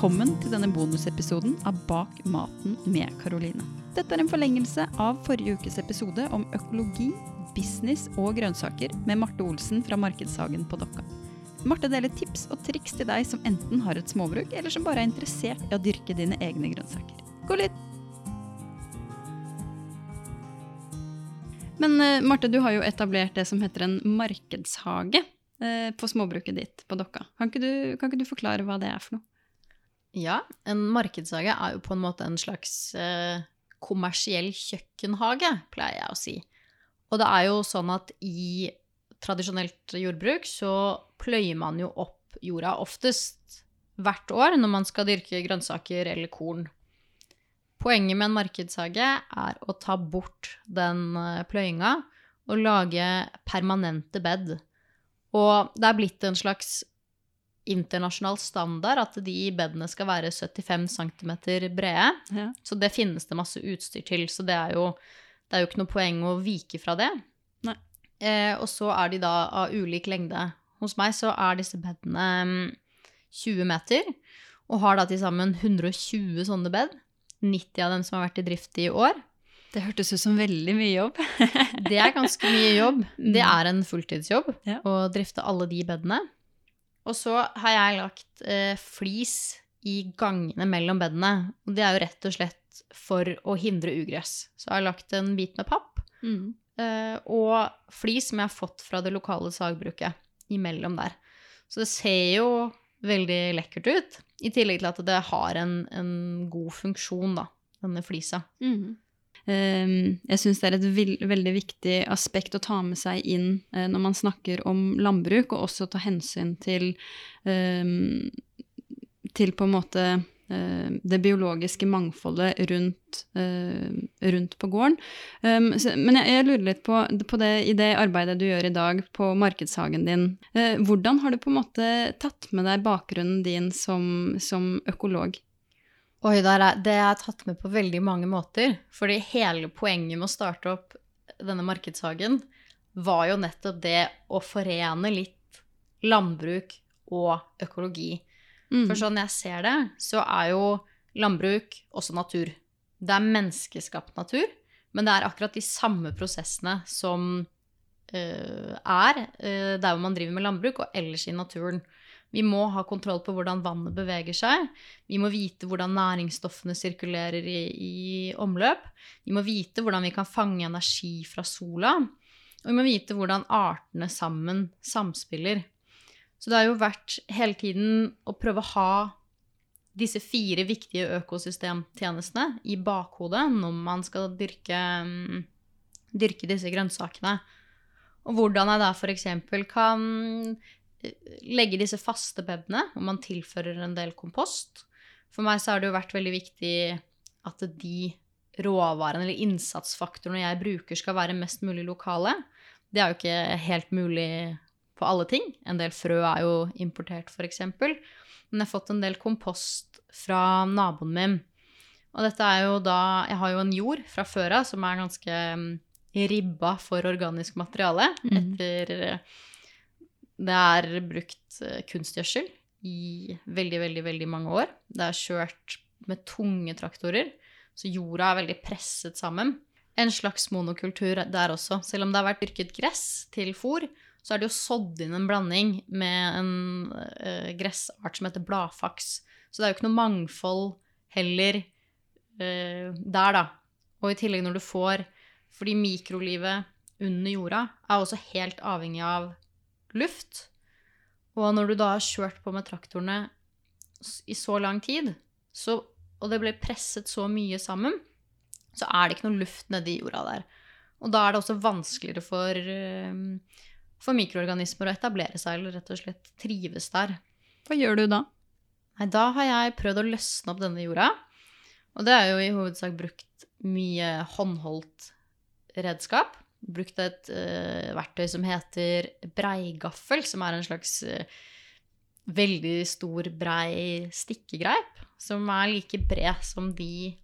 Velkommen til denne bonusepisoden av Bak maten med Karoline. Dette er en forlengelse av forrige ukes episode om økologi, business og grønnsaker med Marte Olsen fra Markedshagen på Dokka. Marte deler tips og triks til deg som enten har et småbruk, eller som bare er interessert i å dyrke dine egne grønnsaker. God litt! Men eh, Marte, du har jo etablert det som heter en markedshage eh, på småbruket ditt på Dokka. Kan ikke, du, kan ikke du forklare hva det er for noe? Ja, en markedshage er jo på en måte en slags eh, kommersiell kjøkkenhage, pleier jeg å si. Og det er jo sånn at i tradisjonelt jordbruk så pløyer man jo opp jorda oftest hvert år når man skal dyrke grønnsaker eller korn. Poenget med en markedshage er å ta bort den eh, pløyinga og lage permanente bed. Og det er blitt en slags internasjonal standard at de bedene skal være 75 cm brede. Ja. Så det finnes det masse utstyr til, så det er jo, det er jo ikke noe poeng å vike fra det. Eh, og så er de da av ulik lengde. Hos meg så er disse bedene mm, 20 meter, og har da til sammen 120 sånne bed. 90 av dem som har vært i drift i år. Det hørtes ut som veldig mye jobb. Det er ganske mye jobb. Det er en fulltidsjobb Ja. å drifte alle de bedene. Og så har jeg lagt eh, flis i gangene mellom bedene. Og det er jo rett og slett for å hindre ugress. Så jeg har lagt en bit med papp Mm. eh, og flis som jeg har fått fra det lokale sagbruket imellom der. Så det ser jo veldig lekkert ut. I tillegg til at det har en, en god funksjon, da, denne flisa. Mhm. Ehm, jeg syns det er et veldig viktig aspekt å ta med seg inn eh, når man snakker om landbruk, og også ta hensyn til ehm, til på en måte eh, det biologiske mangfoldet rundt, eh, rundt på gården. Um, men jeg, lurer litt på, på det i det arbeidet du gjør i dag på markedshagen din. Hvordan har du på en måte tatt med deg bakgrunnen din som, som økolog? Oi, der er, det er tatt med på veldig mange måter. Fordi hele poenget med å starte opp denne markedshagen var jo nettopp det å forene litt landbruk og økologi. Mm. For sånn jeg ser det, så er jo landbruk også natur. Det er menneskeskapt natur, men det er akkurat de samme prosessene som uh, er uh, der hvor man driver med landbruk, og ellers i naturen. Vi må ha kontroll på hvordan vannet beveger seg. Vi må vite hvordan næringsstoffene sirkulerer i, i omløp. Vi må vite hvordan vi kan fange energi fra sola. Og vi må vite hvordan artene sammen samspiller. Så det har jo vært hele tiden å prøve å ha disse fire viktige økosystemtjenestene i bakhodet når man skal dyrke, dyrke disse grønnsakene. Og hvordan jeg da f.eks. kan eh, legge disse faste bedene, og man tilfører en del kompost. For meg så har det jo vært veldig viktig at de råvarene eller innsatsfaktorene jeg bruker, skal være mest mulig lokale. Det er jo ikke helt mulig på alle ting. En del frø er jo importert, f.eks. Men jeg har fått en del kompost fra naboen min. Og dette er jo da Jeg har jo en jord fra før av som er ganske mm, ribba for organisk materiale. Mhm. Etter Det er brukt eh, kunstgjødsel i veldig, veldig, veldig mange år. Det er kjørt med tunge traktorer, så jorda er veldig presset sammen. En slags monokultur der også. Selv om det har vært dyrket gress til fôr, så er det jo sådd inn en blanding med en uh, gressart som heter bladfaks. Så det er jo ikke noe mangfold heller uh, der, da. Og i tillegg når du får Fordi mikrolivet under jorda er også helt avhengig av luft. Og når du da har kjørt på med traktorene i så lang tid, så, og det ble presset så mye sammen, så er det ikke noe luft nedi jorda der. Og da er det også vanskeligere for, eh, for mikroorganismer å etablere seg eller rett og slett trives der. Hva gjør du da? Nei, da har jeg prøvd å løsne opp denne jorda. Og det er jo i hovedsak brukt mye håndholdt redskap. Brukt et uh, verktøy som heter breigaffel, som er en slags uh, veldig stor, brei stikkegreip. Som er like bred som de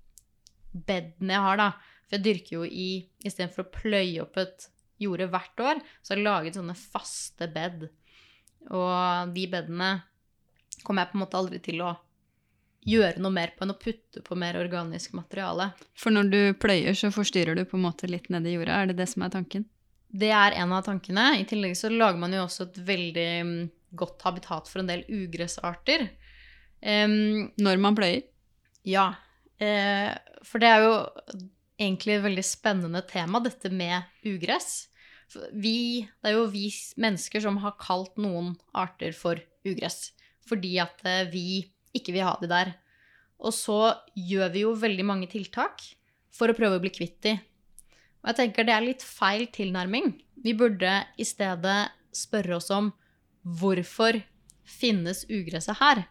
bedene jeg har, da. For jeg dyrker jo i Istedenfor å pløye opp et jorde hvert år, så har jeg laget sånne faste bed. Og de bedene kommer jeg på en måte aldri til å gjøre noe mer på enn å putte på mer organisk materiale. For når du pløyer, så forstyrrer du på en måte litt nedi jorda. Er det det som er tanken? Det er en av tankene. I tillegg så lager man jo også et veldig mm, godt habitat for en del ugressarter. Um, Når man pløyer? ja, Uh, for det er jo egentlig et veldig spennende tema, dette med ugress. Vi, det er jo vi mennesker som har kalt noen arter for ugress, fordi at eh, vi ikke vil ha de der. Og så gjør vi jo veldig mange tiltak for å prøve å bli kvitt de. Og jeg tenker det er litt feil tilnærming. Vi burde i stedet spørre oss om hvorfor finnes ugresset her?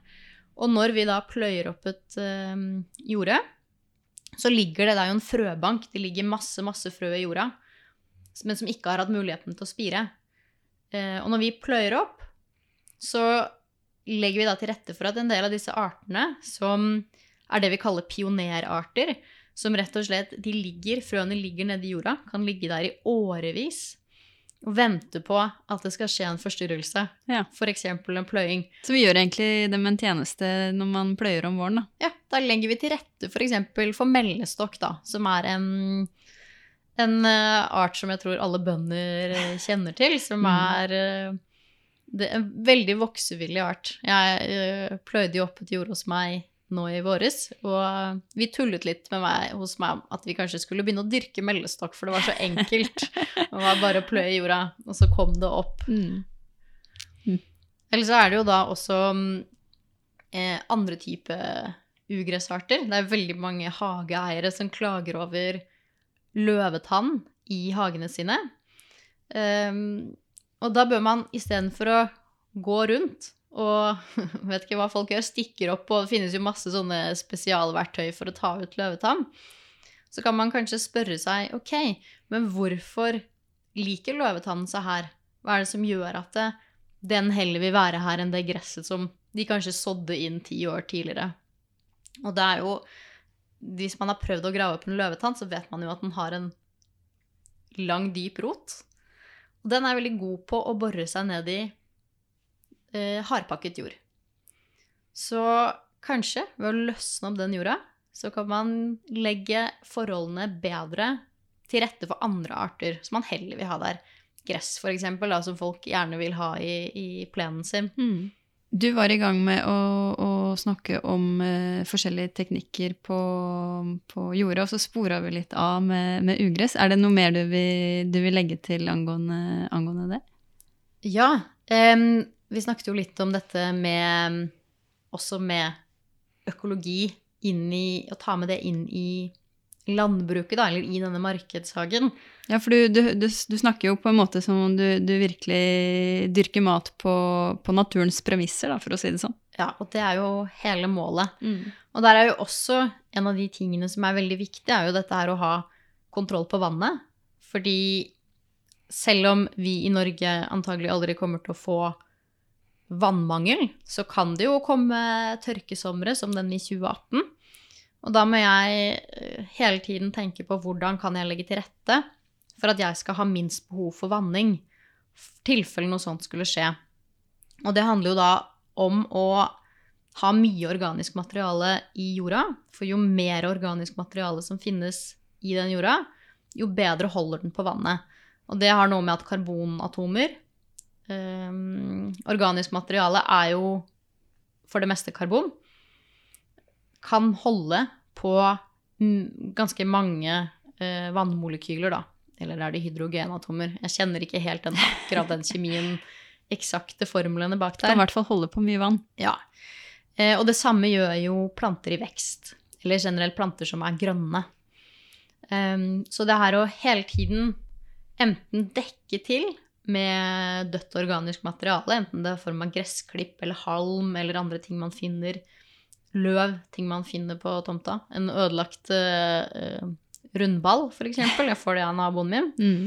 Og når vi da pløyer opp et øh, jorde, så ligger det der jo en frøbank. Det ligger masse, masse frø i jorda, men som ikke har hatt muligheten til å spire. Eh, og når vi pløyer opp, så legger vi da til rette for at en del av disse artene, som er det vi kaller pionerarter, som rett og slett de ligger, frøene ligger nedi jorda, kan ligge der i årevis og vente på at det skal skje en forstyrrelse. Ja. F.eks. en pløying. Så vi gjør egentlig dem en tjeneste når man pløyer om våren, da. Ja, da legger vi til rette f.eks. For, for mellestokk, da, som er en, en eh, art som jeg tror alle bønder eh, kjenner til, som Mm. er eh, det er en veldig voksevillig art. Jeg eh, pløyde jo opp et jord hos meg nå i våres, og vi tullet litt med meg hos meg at vi kanskje skulle begynne å dyrke mellestokk, for det var så enkelt. Det var bare å pløye jorda, og så kom det opp. Mm. Eller så er det jo da også mm, eh, andre type ugressarter. Det er veldig mange hageeiere som klager over løvetann i hagene sine. Ehm, og da bør man istedenfor å gå rundt og vet ikke hva folk gjør, stikker opp, og det finnes jo masse sånne spesialverktøy for å ta ut løvetann, så kan man kanskje spørre seg ok, men hvorfor liker løvetannen seg her? Hva er det som gjør at det, den heller vil være her enn det gresset som de kanskje sådde inn ti år tidligere. Og det er jo Hvis man har prøvd å grave opp en løvetann, så vet man jo at den har en lang, dyp rot. Og den er veldig god på å bore seg ned i eh, hardpakket jord. Så kanskje ved å løsne opp den jorda, så kan man legge forholdene bedre til rette for andre arter som man heller vil ha der gress, eksempel, som folk gjerne vil ha i, i plenen sin. Mm. Du var i gang med å, å snakke om uh, forskjellige teknikker på, på jorda, og så spora vi litt av med, med ugress. Er det noe mer du vil, du vil legge til angående, angående det? Ja, Um, vi snakket jo litt om dette med Også med økologi inn i Å ta med det inn i landbruket, da, eller i denne markedshagen. Ja, for du, du, du, du snakker jo på en måte som om du, du virkelig dyrker mat på, på naturens premisser, da, for å si det sånn. Ja, og det er jo hele målet. Og der er jo også en av de tingene som er veldig viktig, er jo dette her å ha kontroll på vannet. Fordi selv om vi i Norge antagelig aldri kommer til å få vannmangel, så kan det jo komme tørkesomre som den i 2018. Og da må jeg eh, hele tiden tenke på hvordan kan jeg legge til rette for at jeg skal ha minst behov for vanning, i tilfelle noe sånt skulle skje. Og det handler jo da om å ha mye organisk materiale i jorda. For jo mer organisk materiale som finnes i den jorda, jo bedre holder den på vannet. Og det har noe med at karbonatomer um, Organisk materiale er jo for det meste karbon. Kan holde på ganske mange uh, vannmolekyler, da. Eller er det hydrogenatomer? Jeg kjenner ikke helt den, akkurat den kjemien, eksakte formlene bak der. Kan i hvert fall holde på mye vann. Ja. Eh, og det samme gjør jo planter i vekst. Eller generelt planter som er grønne. Um, så det her å hele tiden enten dekke til med dødt organisk materiale, enten det er form av gressklipp eller halm eller andre ting man finner, løv, ting man finner på tomta, en ødelagt eh, rundball, eksempel, jeg får det av naboen min. Mm.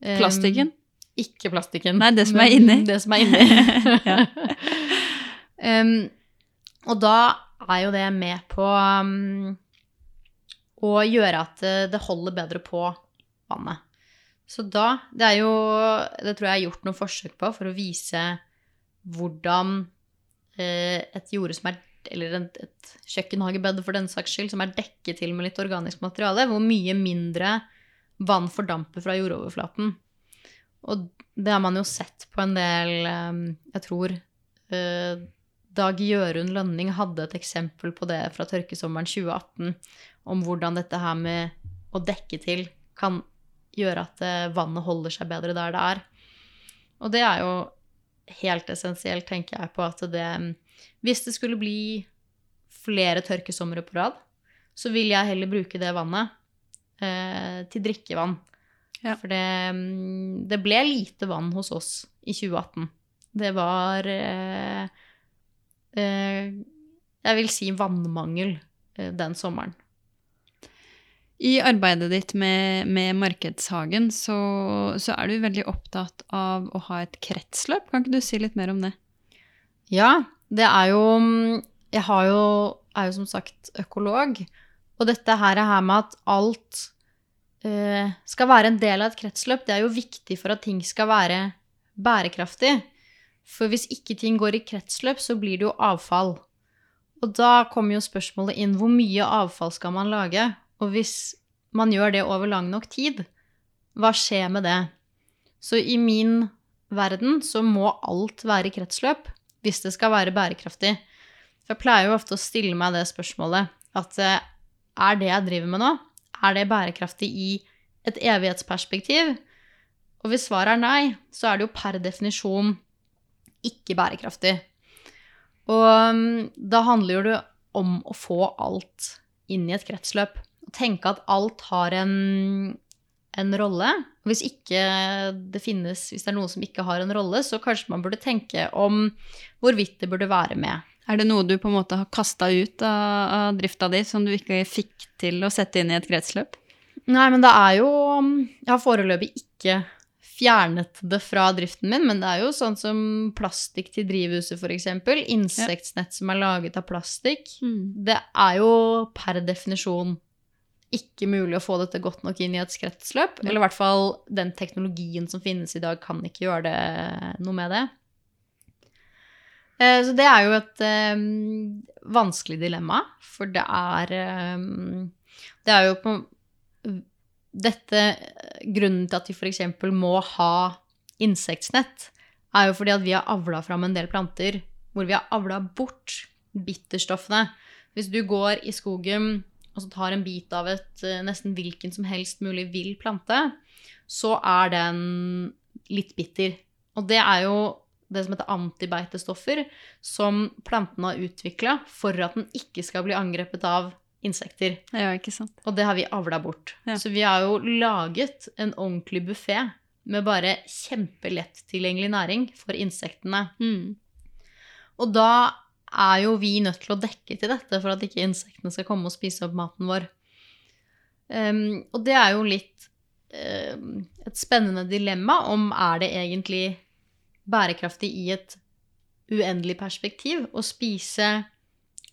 Plastikken? Plastikken? Ikke plastikken. Nei, det som er inni. Det som er inni. Um, og da er jo det med på um, å gjøre at eh, det holder bedre på vannet. Så da Det er jo Det tror jeg er gjort noen forsøk på for å vise hvordan eh, et jorde som er eller et, et kjøkkenhagebed for den saks skyld, som er dekket til med litt organisk materiale, hvor mye mindre vann fordamper fra jordoverflaten. Og det har man jo sett på en del eh, Jeg tror eh, Dag Jørund Lønning hadde et eksempel på det fra tørkesommeren 2018, om hvordan dette her med å dekke til kan gjøre at eh, vannet holder seg bedre der det er. Og det er jo helt essensielt, tenker jeg, på at det Hvis det skulle bli flere tørkesomre på rad, så vil jeg heller bruke det vannet eh, til drikkevann. Ja. For det, mm, det ble lite vann hos oss i 2018. Det var eh, eh, Jeg vil si vannmangel eh, den sommeren. I arbeidet ditt med, med Markedshagen så, så er du veldig opptatt av å ha et kretsløp. Kan ikke du si litt mer om det? Ja, det er jo Jeg har jo, er jo som sagt økolog. Og dette her, er her med at alt skal være en del av et kretsløp, det er jo viktig for at ting skal være bærekraftig. For hvis ikke ting går i kretsløp, så blir det jo avfall. Og da kommer jo spørsmålet inn hvor mye avfall skal man lage? Og hvis man gjør det over lang nok tid, hva skjer med det? Så i min verden så må alt være i kretsløp hvis det skal være bærekraftig. For jeg pleier jo ofte å stille meg det spørsmålet at eh, er det jeg driver med nå, er det bærekraftig i et evighetsperspektiv? Og hvis svaret er nei, så er det jo per definisjon ikke bærekraftig. Og mm, da handler det om å få alt inn i et kretsløp tenke at alt har en, en rolle. Hvis det finnes, hvis det er noe som ikke har en rolle, så kanskje man burde tenke om hvorvidt det burde være med. Er det noe du på en måte har kasta ut av, av drifta di, som du ikke fikk til å sette inn i et kretsløp? Nei, men det er jo Jeg har foreløpig ikke fjernet det fra driften min, men det er jo sånn som plastikk til drivhuset, f.eks. Insektnett som er laget av plastikk. Mm. Det er jo per definisjon ikke mulig å få dette godt nok inn i et kretsløp. Ja. Eller i hvert fall den teknologien som finnes i dag, kan ikke gjøre det, noe med det. Eh, Så det er jo et eh, vanskelig dilemma, for det er eh, Det er jo på Dette Grunnen til at vi f.eks. må ha insektnett, er jo fordi at vi har avla fram en del planter hvor vi har avla bort bitterstoffene. Hvis du går i skogen og så tar en bit av et eh, nesten hvilken som helst mulig vill plante, så er den litt bitter. Og det er jo det som heter antibeitestoffer, som planten har utvikla for at den ikke skal bli angrepet av insekter. Ja, ikke sant. Og det har vi avla bort. Ja. Så vi har jo laget en ordentlig buffé med bare kjempelett tilgjengelig næring for insektene. Mm. Og da er jo vi nødt til å dekke til dette for at ikke insektene skal komme og spise opp maten vår. Um, og det er jo litt um, et spennende dilemma om er det egentlig bærekraftig i et uendelig perspektiv å spise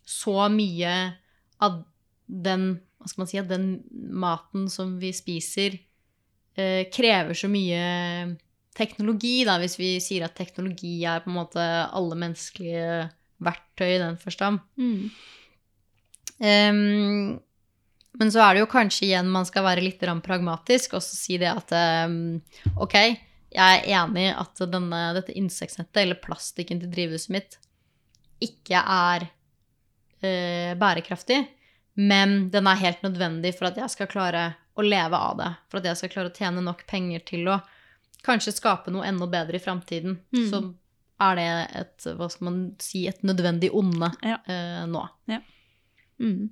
så mye av den hva skal man si, den maten som vi spiser, eh, krever så mye teknologi, da, hvis vi sier at teknologi er på en måte alle menneskelige verktøy i den forstand. Mm. Um, men så er det jo kanskje igjen man skal være litt pragmatisk og så si det at um, ok, jeg er enig i at denne, dette insektnettet eller plastikken til drivhuset mitt ikke er eh, bærekraftig, men den er helt nødvendig for at jeg skal klare å leve av det. For at jeg skal klare å tjene nok penger til å kanskje skape noe enda bedre i framtiden. Mm. Så er det et, hva skal man si, et nødvendig onde Ja. eh, nå. Mm.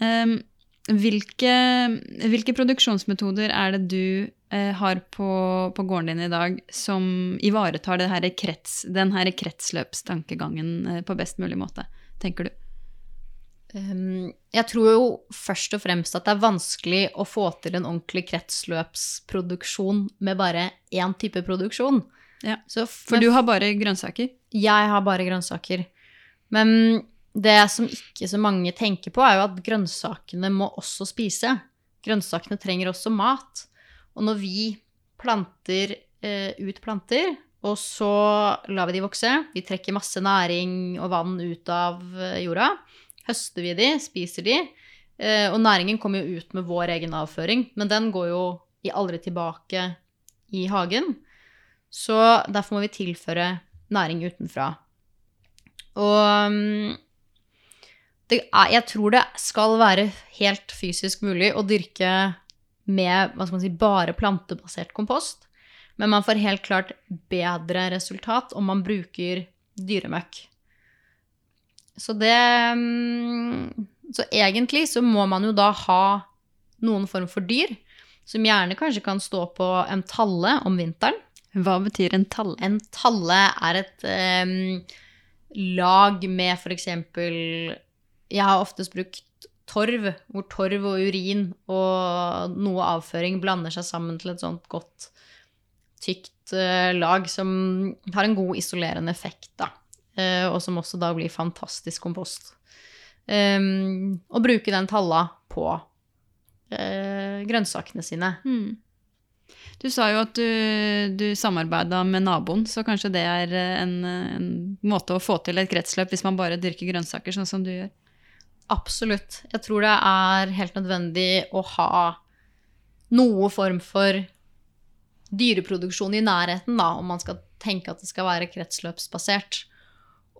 Em, hvilke, hvilke produksjonsmetoder er det du eh, har på, på gården din i dag som ivaretar det her krets, den her kretsløpstankegangen eh, på best mulig måte, tenker du? Um, jeg tror jo først og fremst at det er vanskelig å få til en ordentlig kretsløpsproduksjon med bare én type produksjon. Ja, Så For du har bare grønnsaker? Jeg har bare grønnsaker. Men det som ikke så mange tenker på, er jo at grønnsakene må også spise. Grønnsakene trenger også mat. Og når vi planter eh, ut planter, Og så lar vi de vokse. Vi trekker masse næring og vann ut av eh, jorda. Høster vi de, spiser de. Eh, og næringen kommer jo ut med vår egen avføring, men den går jo aldri tilbake i hagen. Så derfor må vi tilføre næring utenfra. Og mm, det er, jeg tror det skal være helt fysisk mulig å dyrke med hva skal man si, bare plantebasert kompost. Men man får helt klart bedre resultat om man bruker dyremøkk. Så det mm, Så egentlig så må man jo da ha noen form for dyr, som gjerne kanskje kan stå på en talle om vinteren. Hva betyr en talle? En talle er et um, lag med f.eks. Jeg har oftest brukt torv, hvor torv og urin og noe avføring blander seg sammen til et sånt godt, tykt uh, lag som har en god isolerende effekt, da. Uh, og som også da blir fantastisk kompost. Um, og bruke den talla på uh, grønnsakene sine. Mm. Du sa jo at du, du samarbeida med naboen, så kanskje det er en, en, måte å få til et kretsløp hvis man bare dyrker grønnsaker sånn som du gjør? Absolutt. Jeg tror det er helt nødvendig å ha noe form for dyreproduksjon i nærheten, da, om man skal tenke at det skal være kretsløpsbasert.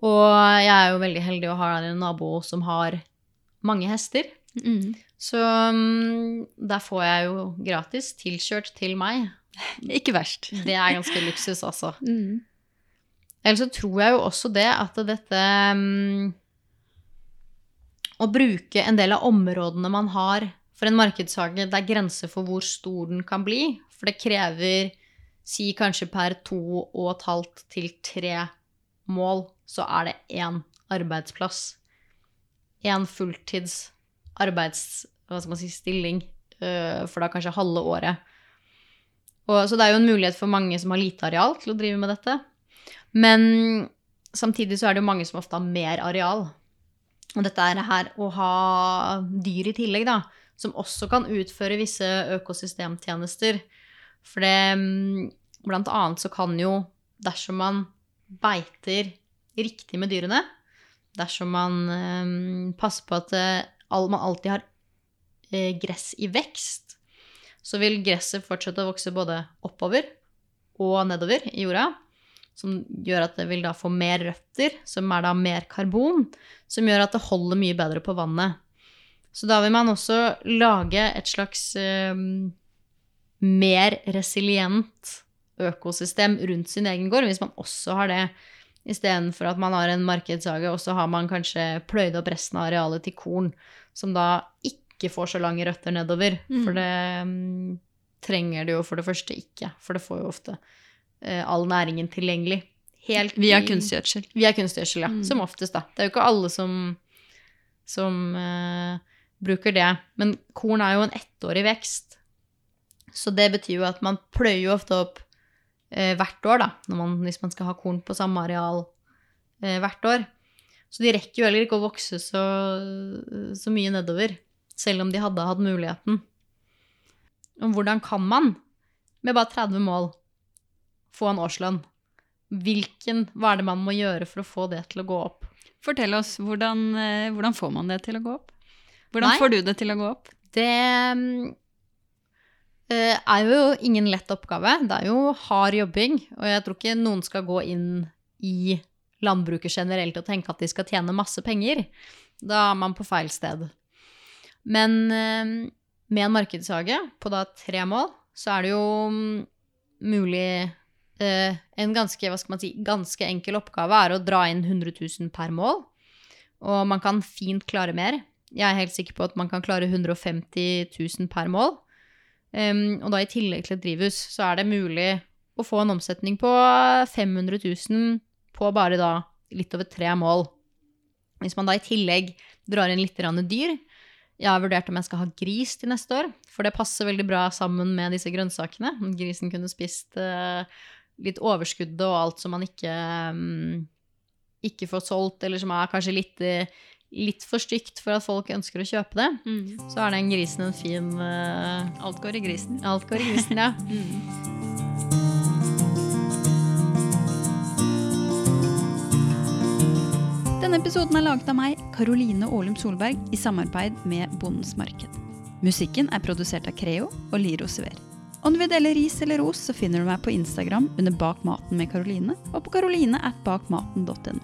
Og jeg er jo veldig heldig å ha en nabo som har mange hester. Mm. Så um, der får jeg jo gratis tilkjørt til meg. Ikke verst. Det er ganske luksus, altså. Mm. Ellers så tror jeg jo også det at dette um, Å bruke en del av områdene man har for en markedshage, det er grenser for hvor stor den kan bli. For det krever si kanskje per to og et halvt til tre mål, så er det én arbeidsplass. Én fulltids arbeids... Hva skal man si stilling. øh, For da kanskje halve året. Og, så det er jo en mulighet for mange som har lite areal, til å drive med dette. Men samtidig så er det jo mange som ofte har mer areal. Og dette er her å ha dyr i tillegg, da, som også kan utføre visse økosystemtjenester. For det mm, Blant annet så kan jo, dersom man beiter riktig med dyrene, dersom man eh, passer på at eh, all, man alltid har eh, gress i vekst, så vil gresset fortsette å vokse både oppover og nedover i jorda. Som gjør at det vil da få mer røtter, som er da mer karbon, som gjør at det holder mye bedre på vannet. Så da vil man også lage et slags eh, mer resilient økosystem rundt sin egen gård, hvis man også har det. Istedenfor at man har en markedshage, og så har man kanskje pløyd opp resten av arealet til korn, som da ikke får så lange røtter nedover. Mm. For det um, trenger det jo for det første ikke, for det får jo ofte all næringen tilgjengelig. Helt Via kunstgjødsel. Via kunstgjødsel, ja. Mm. Som oftest, da. Det er jo ikke alle som, som uh, bruker det. Men korn er jo en ettårig vekst. Så det betyr jo at man pløyer jo ofte opp uh, hvert år, da, man, hvis man skal ha korn på samme areal uh, hvert år. Så de rekker jo heller ikke å vokse så, så mye nedover, selv om de hadde hatt muligheten. Og hvordan kan man, med bare 30 mål, få en årslønn? Hvilken, hva er det man må gjøre for å få det til å gå opp? Fortell oss, hvordan, eh, hvordan får man det til å gå opp? Hvordan Nei. får du det til å gå opp? Det mm, eh, er jo ingen lett oppgave. Det er jo hard jobbing, og jeg tror ikke noen skal gå inn i landbruket generelt og tenke at de skal tjene masse penger. Da er man på feil sted. Men eh, med en markedshage på da tre mål, så er det jo mm, mulig En ganske, hva skal man si, ganske enkel oppgave er å dra inn 100 000 per mål. Og man kan fint klare mer. Jeg er helt sikker på at man kan klare 150 000 per mål. Um, og da i tillegg til et drivhus, så er det mulig å få en omsetning på 500 000 på bare da litt over tre mål. Hvis man da i tillegg drar inn litt dyr Jeg har vurdert om jeg skal ha gris til neste år, for det passer veldig bra sammen med disse grønnsakene. Grisen kunne spist eh, litt overskuddet og alt som man ikke, mm, ikke får solgt, eller som er kanskje litt, eh, litt for stygt for at folk ønsker å kjøpe det, mm. så er den grisen en fin uh, Alt går i grisen. Alt går i grisen, ja. mm. Denne episoden er laget av meg, Karoline Aalum Solberg, i samarbeid med Bondens Marked. Musikken er produsert av Creo og Liro Sever. Om du vil dele ris eller ros, så finner du meg på Instagram under Bak maten med Karoline, og på karoline at bakmaten.no.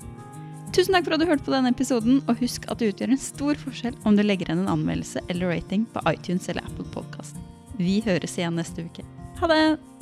Tusen takk for at du hørte på denne episoden, og husk at det utgjør en stor forskjell om du legger igjen en anmeldelse eller rating på iTunes eller Apple Podcast. Vi høres igjen neste uke. Ha det!